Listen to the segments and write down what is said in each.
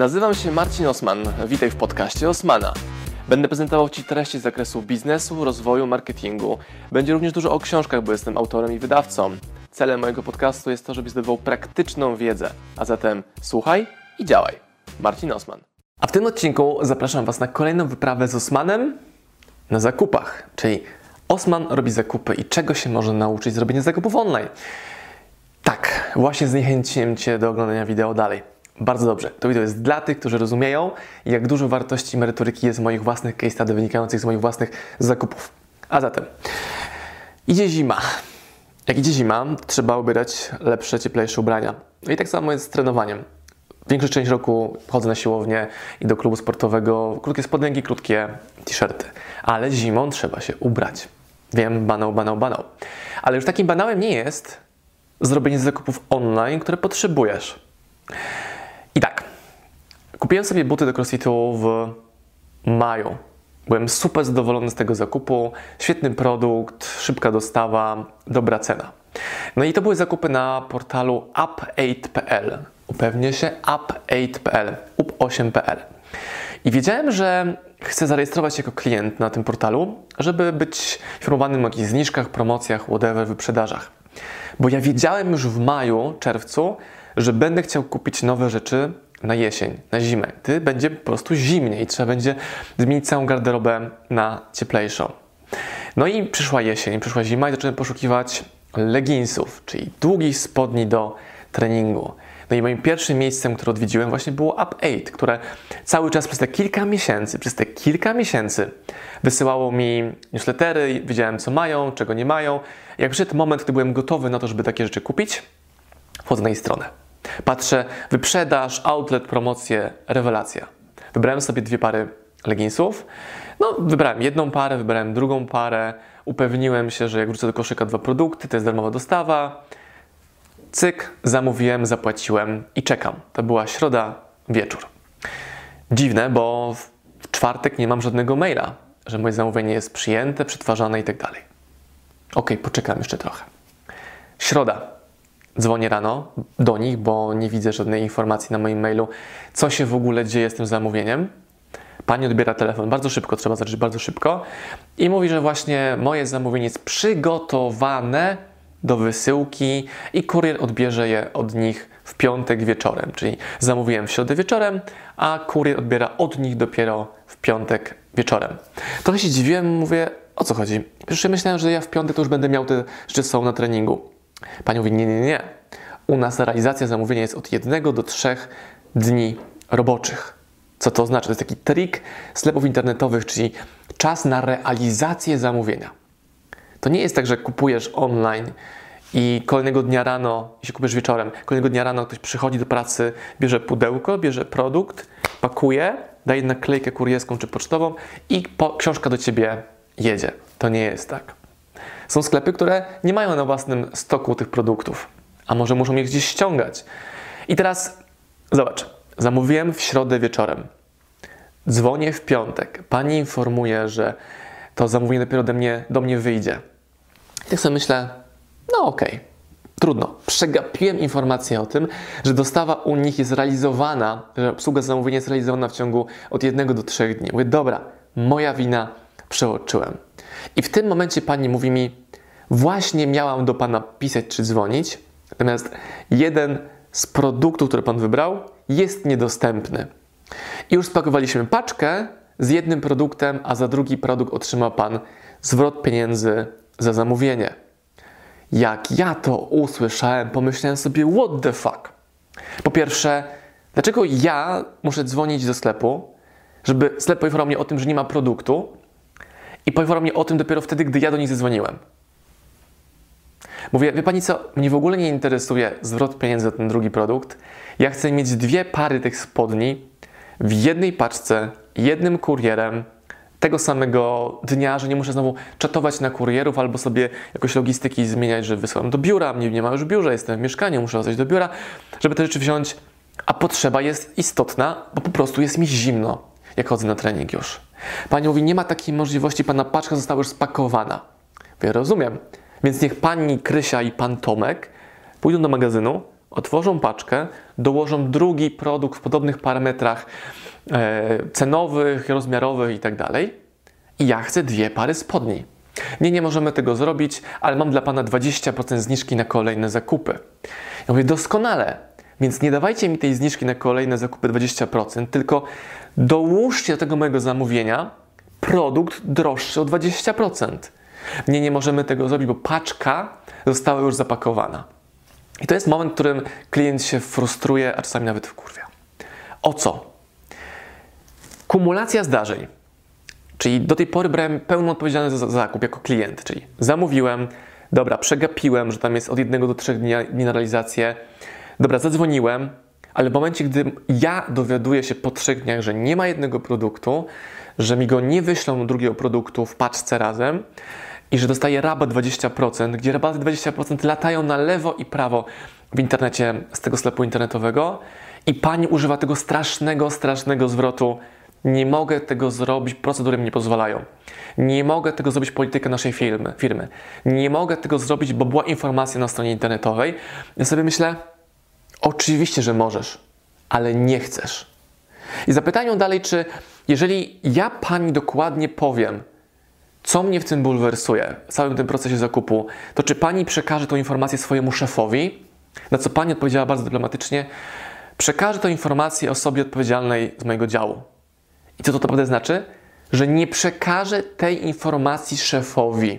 Nazywam się Marcin Osman. Witaj w podcaście Osmana. Będę prezentował Ci treści z zakresu biznesu, rozwoju, marketingu. Będzie również dużo o książkach, bo jestem autorem i wydawcą. Celem mojego podcastu jest to, żebyś zdobywał praktyczną wiedzę. A zatem słuchaj i działaj. Marcin Osman. A w tym odcinku zapraszam Was na kolejną wyprawę z Osmanem na zakupach, czyli Osman robi zakupy i czego się może nauczyć zrobienia zakupów online. Tak, właśnie zniechęciłem Cię do oglądania wideo dalej. Bardzo dobrze. To wideo jest dla tych, którzy rozumieją, jak dużo wartości merytoryki jest w moich własnych case study wynikających z moich własnych zakupów. A zatem, idzie zima. Jak idzie zima, trzeba ubierać lepsze, cieplejsze ubrania. No i tak samo jest z trenowaniem. Większość część roku chodzę na siłownię i do klubu sportowego, krótkie spodenki, krótkie t-shirty. Ale zimą trzeba się ubrać. Wiem, banał, banał, banał. Ale już takim banałem nie jest zrobienie zakupów online, które potrzebujesz. I tak, kupiłem sobie buty do crossfitu w maju. Byłem super zadowolony z tego zakupu. Świetny produkt, szybka dostawa, dobra cena. No i to były zakupy na portalu up8.pl. Upewnię się up8.pl, up8.pl. I wiedziałem, że chcę zarejestrować się jako klient na tym portalu, żeby być informowanym o jakichś zniżkach, promocjach, whatever, wyprzedażach. Bo ja wiedziałem już w maju, czerwcu, że będę chciał kupić nowe rzeczy na jesień, na zimę. Ty będzie po prostu zimniej, trzeba będzie zmienić całą garderobę na cieplejszą. No i przyszła jesień, przyszła zima i zacząłem poszukiwać leginsów, czyli długich spodni do treningu. No i moim pierwszym miejscem, które odwiedziłem właśnie było Up8, które cały czas przez te kilka miesięcy, przez te kilka miesięcy wysyłało mi newslettery, wiedziałem co mają, czego nie mają. Jak przyszedł moment, gdy byłem gotowy na to, żeby takie rzeczy kupić, wchodzę na jej stronę. Patrzę, wyprzedaż, outlet, promocje, rewelacja. Wybrałem sobie dwie pary leginsów. No, wybrałem jedną parę, wybrałem drugą parę. Upewniłem się, że jak wrzucę do koszyka dwa produkty, to jest darmowa dostawa. Cyk, zamówiłem, zapłaciłem i czekam. To była środa, wieczór. Dziwne, bo w czwartek nie mam żadnego maila, że moje zamówienie jest przyjęte, przetwarzane tak dalej. Ok, poczekam jeszcze trochę. Środa. Dzwonię rano do nich, bo nie widzę żadnej informacji na moim mailu, co się w ogóle dzieje z tym zamówieniem. Pani odbiera telefon bardzo szybko, trzeba zacząć bardzo szybko i mówi, że właśnie moje zamówienie jest przygotowane do wysyłki i kurier odbierze je od nich w piątek wieczorem. Czyli zamówiłem w środę wieczorem, a kurier odbiera od nich dopiero w piątek wieczorem. Trochę się dziwiłem, mówię, o co chodzi? Przecież myślałem, że ja w piątek to już będę miał te rzeczy są na treningu. Pani mówi, nie, nie, nie. U nas realizacja zamówienia jest od jednego do trzech dni roboczych. Co to oznacza? To jest taki trik sklepów internetowych, czyli czas na realizację zamówienia. To nie jest tak, że kupujesz online i kolejnego dnia rano, jeśli kupujesz wieczorem, kolejnego dnia rano ktoś przychodzi do pracy, bierze pudełko, bierze produkt, pakuje, daje naklejkę kurierską czy pocztową i po, książka do ciebie jedzie. To nie jest tak. Są sklepy, które nie mają na własnym stoku tych produktów, a może muszą je gdzieś ściągać. I teraz zobacz, zamówiłem w środę wieczorem. Dzwonię w piątek. Pani informuje, że to zamówienie dopiero do mnie, do mnie wyjdzie. I tak sobie myślę, no okej, okay, trudno. Przegapiłem informację o tym, że dostawa u nich jest realizowana, że obsługa zamówienia jest realizowana w ciągu od jednego do trzech dni. Mówię, dobra, moja wina, przeoczyłem. I w tym momencie pani mówi mi, właśnie miałam do pana pisać czy dzwonić, natomiast jeden z produktów, który pan wybrał, jest niedostępny. I już spakowaliśmy paczkę z jednym produktem, a za drugi produkt otrzyma pan zwrot pieniędzy za zamówienie. Jak ja to usłyszałem, pomyślałem sobie, what the fuck? Po pierwsze, dlaczego ja muszę dzwonić do sklepu, żeby sklep poinformował mnie o tym, że nie ma produktu i poinformował mnie o tym dopiero wtedy, gdy ja do nich zadzwoniłem. Mówię, wie pani co, mnie w ogóle nie interesuje zwrot pieniędzy za ten drugi produkt. Ja chcę mieć dwie pary tych spodni w jednej paczce, jednym kurierem, tego samego dnia, że nie muszę znowu czatować na kurierów albo sobie jakoś logistyki zmieniać, że wysyłam do biura, mnie nie ma już w biurze, jestem w mieszkaniu, muszę wracać do biura, żeby te rzeczy wziąć, a potrzeba jest istotna, bo po prostu jest mi zimno, jak chodzę na trening już. Pani mówi, nie ma takiej możliwości, pana paczka została już spakowana. Ja rozumiem. Więc niech pani Krysia i pan Tomek pójdą do magazynu, otworzą paczkę, dołożą drugi produkt w podobnych parametrach e, cenowych, rozmiarowych itd. I ja chcę dwie pary spodni. Nie, nie możemy tego zrobić, ale mam dla Pana 20% zniżki na kolejne zakupy. Ja mówię, doskonale, więc nie dawajcie mi tej zniżki na kolejne zakupy 20%, tylko dołóżcie do tego mojego zamówienia produkt droższy o 20%. Nie, nie możemy tego zrobić, bo paczka została już zapakowana. I to jest moment, w którym klient się frustruje, a czasami nawet wkurwia. O co? Kumulacja zdarzeń. Czyli do tej pory brałem pełną odpowiedzialność za zakup jako klient, czyli zamówiłem, dobra, przegapiłem, że tam jest od jednego do trzech dni, dni na realizację, dobra, zadzwoniłem, ale w momencie, gdy ja dowiaduję się po trzech dniach, że nie ma jednego produktu, że mi go nie wyślą drugiego produktu w paczce razem i że dostaję rabat 20%, gdzie rabaty 20% latają na lewo i prawo w internecie z tego sklepu internetowego i pani używa tego strasznego, strasznego zwrotu nie mogę tego zrobić, procedury mi nie pozwalają. Nie mogę tego zrobić politykę naszej firmy, firmy. Nie mogę tego zrobić, bo była informacja na stronie internetowej. Ja sobie myślę, oczywiście, że możesz, ale nie chcesz. I zapytają dalej, czy jeżeli ja pani dokładnie powiem, co mnie w tym bulwersuje, w całym tym procesie zakupu, to czy pani przekaże tą informację swojemu szefowi? Na co pani odpowiedziała bardzo dyplomatycznie: przekażę tę informację osobie odpowiedzialnej z mojego działu. I co to naprawdę znaczy? Że nie przekażę tej informacji szefowi,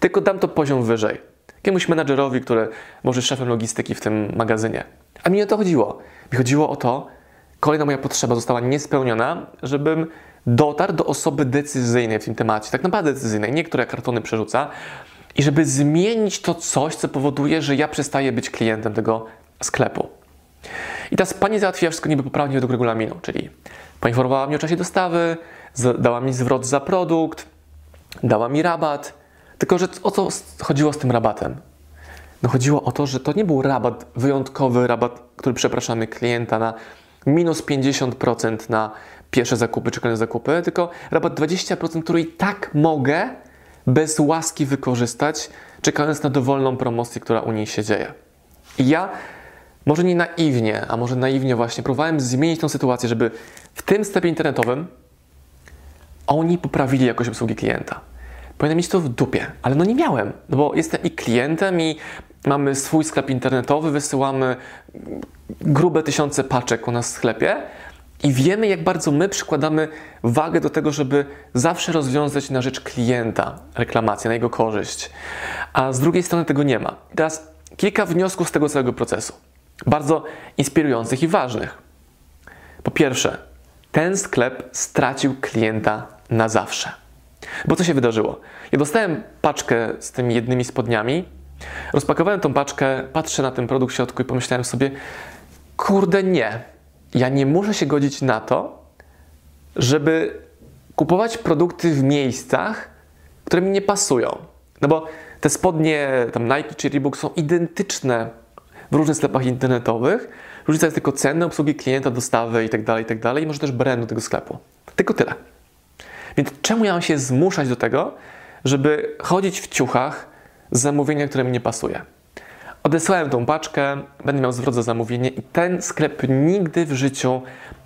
tylko dam to poziom wyżej. Jakiemuś menadżerowi, który może szefem logistyki w tym magazynie. A mi o to chodziło. Mi chodziło o to, kolejna moja potrzeba została niespełniona, żebym dotarł do osoby decyzyjnej w tym temacie, tak naprawdę decyzyjnej, nie która kartony przerzuca, i żeby zmienić to coś, co powoduje, że ja przestaję być klientem tego sklepu. I ta pani załatwiła wszystko niby poprawnie według regulaminu, czyli Poinformowała mnie o czasie dostawy, dała mi zwrot za produkt, dała mi rabat. Tylko, że o co chodziło z tym rabatem? No chodziło o to, że to nie był rabat, wyjątkowy rabat, który przepraszamy klienta na minus 50% na pierwsze zakupy czy kolejne zakupy, tylko rabat 20%, który i tak mogę bez łaski wykorzystać, czekając na dowolną promocję, która u niej się dzieje. I ja może nie naiwnie, a może naiwnie właśnie, próbowałem zmienić tę sytuację, żeby w tym sklepie internetowym oni poprawili jakość obsługi klienta. Powinienem mieć to w dupie, ale no nie miałem, no bo jestem i klientem i mamy swój sklep internetowy, wysyłamy grube tysiące paczek u nas w sklepie i wiemy, jak bardzo my przykładamy wagę do tego, żeby zawsze rozwiązać na rzecz klienta reklamację, na jego korzyść. A z drugiej strony tego nie ma. teraz kilka wniosków z tego całego procesu bardzo inspirujących i ważnych. Po pierwsze, ten sklep stracił klienta na zawsze. Bo co się wydarzyło? Ja dostałem paczkę z tymi jednymi spodniami, rozpakowałem tą paczkę, patrzę na ten produkt w środku i pomyślałem sobie, kurde nie, ja nie muszę się godzić na to, żeby kupować produkty w miejscach, które mi nie pasują. No bo te spodnie, tam Nike czy Reebok są identyczne w różnych sklepach internetowych. Różnica jest tylko ceny, obsługi klienta, dostawy itd., tak itd. Tak i może też brandu tego sklepu. Tylko tyle. Więc czemu ja mam się zmuszać do tego, żeby chodzić w ciuchach z zamówienia, które mi nie pasuje? Odesłałem tą paczkę, będę miał zwrot za zamówienie i ten sklep nigdy w życiu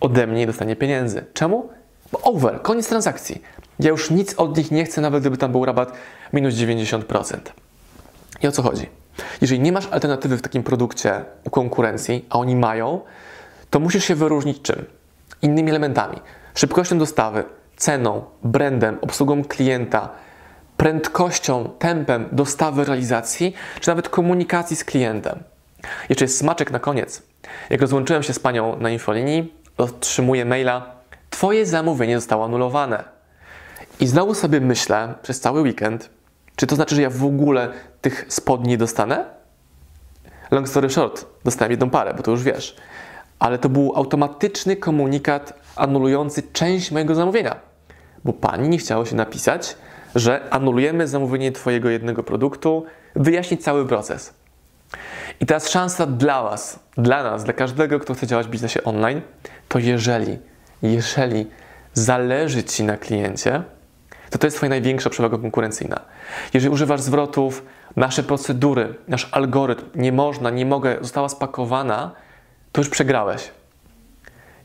ode mnie nie dostanie pieniędzy. Czemu? Bo over, koniec transakcji. Ja już nic od nich nie chcę, nawet gdyby tam był rabat minus 90%. I o co chodzi? Jeżeli nie masz alternatywy w takim produkcie u konkurencji, a oni mają, to musisz się wyróżnić czym? Innymi elementami. Szybkością dostawy, ceną, brandem, obsługą klienta, prędkością, tempem dostawy, realizacji, czy nawet komunikacji z klientem. Jeszcze jest smaczek na koniec. Jak rozłączyłem się z panią na infolinii, otrzymuję maila: Twoje zamówienie zostało anulowane. I znowu sobie myślę przez cały weekend, czy to znaczy, że ja w ogóle tych spodni dostanę? Long story short, dostałem jedną parę, bo to już wiesz. Ale to był automatyczny komunikat anulujący część mojego zamówienia, bo pani nie chciało się napisać, że anulujemy zamówienie Twojego jednego produktu, wyjaśnić cały proces. I teraz szansa dla Was, dla nas, dla każdego, kto chce działać w biznesie online, to jeżeli, jeżeli zależy Ci na kliencie, to to jest Twoja największa przewaga konkurencyjna. Jeżeli używasz zwrotów, nasze procedury, nasz algorytm, nie można, nie mogę, została spakowana, to już przegrałeś.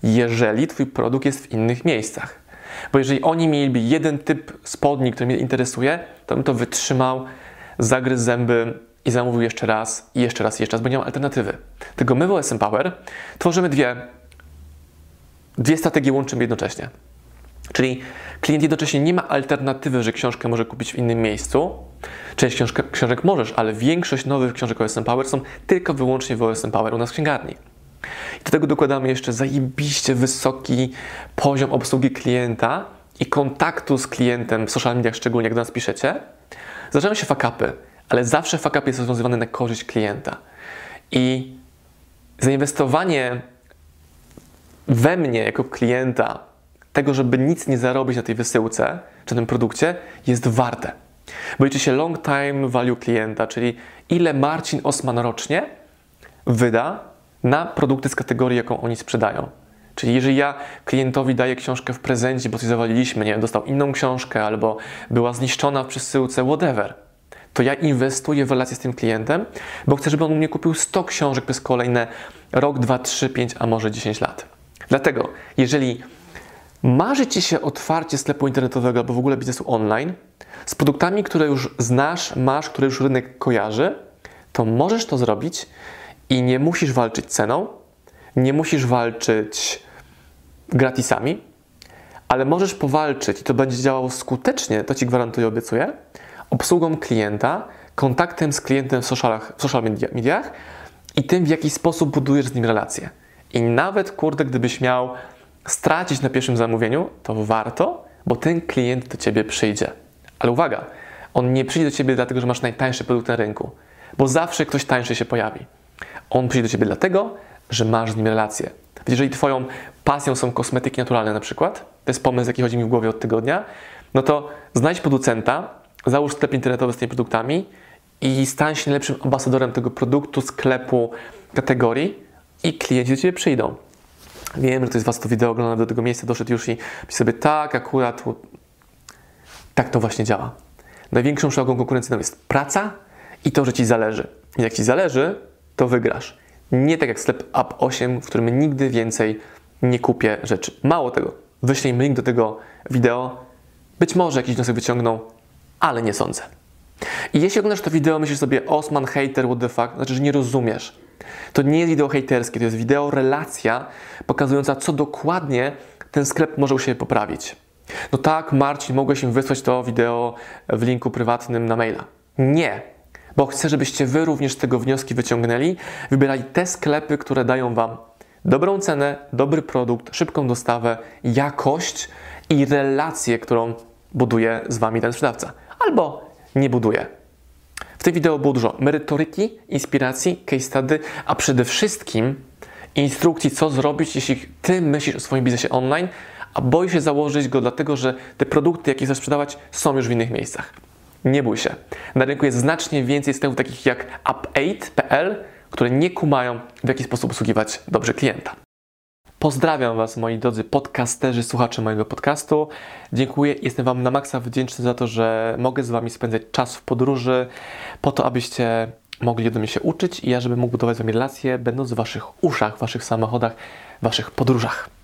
Jeżeli Twój produkt jest w innych miejscach. Bo jeżeli oni mieliby jeden typ spodni, który mnie interesuje, to bym to wytrzymał, zagryzł zęby i zamówił jeszcze raz, i jeszcze raz, i jeszcze raz, bo nie mam alternatywy. Tylko my w OSM Power tworzymy dwie, dwie strategie, łączymy jednocześnie. Czyli klient jednocześnie nie ma alternatywy, że książkę może kupić w innym miejscu. Część książkę, książek możesz, ale większość nowych książek OSM Power są tylko wyłącznie w OSM Power u nas w księgarni. I do tego dokładamy jeszcze zajebiście wysoki poziom obsługi klienta i kontaktu z klientem w social mediach, szczególnie jak do nas piszecie. Zdarzają się fakapy, ale zawsze fakap jest rozwiązywany na korzyść klienta. I zainwestowanie we mnie jako klienta, tego, żeby nic nie zarobić na tej wysyłce czy tym produkcie, jest warte. Bo liczy się long time value klienta, czyli ile Marcin Osman rocznie wyda na produkty z kategorii, jaką oni sprzedają. Czyli jeżeli ja klientowi daję książkę w prezencie, bo coś zawaliliśmy, nie wiem, dostał inną książkę albo była zniszczona w przesyłce, whatever, to ja inwestuję w relację z tym klientem, bo chcę, żeby on mnie kupił 100 książek przez kolejne rok, 2, 3, 5, a może 10 lat. Dlatego, jeżeli marzy Ci się otwarcie sklepu internetowego albo w ogóle biznesu online z produktami, które już znasz, masz, które już rynek kojarzy, to możesz to zrobić i nie musisz walczyć ceną, nie musisz walczyć gratisami, ale możesz powalczyć i to będzie działało skutecznie, to Ci gwarantuję, obiecuję, obsługą klienta, kontaktem z klientem w, socialach, w social mediach i tym, w jaki sposób budujesz z nim relacje. I nawet, kurde, gdybyś miał stracić na pierwszym zamówieniu, to warto, bo ten klient do Ciebie przyjdzie. Ale uwaga, on nie przyjdzie do Ciebie dlatego, że masz najtańszy produkt na rynku, bo zawsze ktoś tańszy się pojawi. On przyjdzie do Ciebie dlatego, że masz z nim relację. Jeżeli Twoją pasją są kosmetyki naturalne na przykład, to jest pomysł, jaki chodzi mi w głowie od tygodnia, no to znajdź producenta, załóż sklep internetowy z tymi produktami i stań się najlepszym ambasadorem tego produktu, sklepu, kategorii i klienci do Ciebie przyjdą. Wiem, że ktoś z Was to wideo ogląda do tego miejsca, doszedł już i myśli sobie, tak, akurat tak to właśnie działa. Największą przewagą konkurencyjną jest praca i to, że Ci zależy. I jak Ci zależy, to wygrasz. Nie tak jak sklep App 8, w którym nigdy więcej nie kupię rzeczy. Mało tego, wyślij link do tego wideo. Być może jakiś wniosek wyciągną, ale nie sądzę. I jeśli oglądasz to wideo, myślisz sobie Osman, hater, what the fuck, znaczy, że nie rozumiesz. To nie jest wideo hejterskie, to jest wideo relacja pokazująca, co dokładnie ten sklep może u siebie poprawić. No tak, Marcin, mogłeś im wysłać to wideo w linku prywatnym na maila. Nie, bo chcę, żebyście Wy również z tego wnioski wyciągnęli, wybierali te sklepy, które dają Wam dobrą cenę, dobry produkt, szybką dostawę, jakość i relację, którą buduje z Wami ten sprzedawca. Albo nie buduje. W tym wideo było dużo merytoryki, inspiracji, case study, a przede wszystkim instrukcji, co zrobić, jeśli Ty myślisz o swoim biznesie online, a boisz się założyć go dlatego, że te produkty, jakie chcesz sprzedawać, są już w innych miejscach. Nie bój się. Na rynku jest znacznie więcej sklepów takich jak up8.pl, które nie kumają, w jaki sposób obsługiwać dobrze klienta. Pozdrawiam Was, moi drodzy podcasterzy, słuchacze mojego podcastu. Dziękuję, jestem Wam na maksa wdzięczny za to, że mogę z Wami spędzać czas w podróży, po to, abyście mogli ode mnie się uczyć i ja, żebym mógł budować z Wami relacje, będąc w Waszych uszach, Waszych samochodach, Waszych podróżach.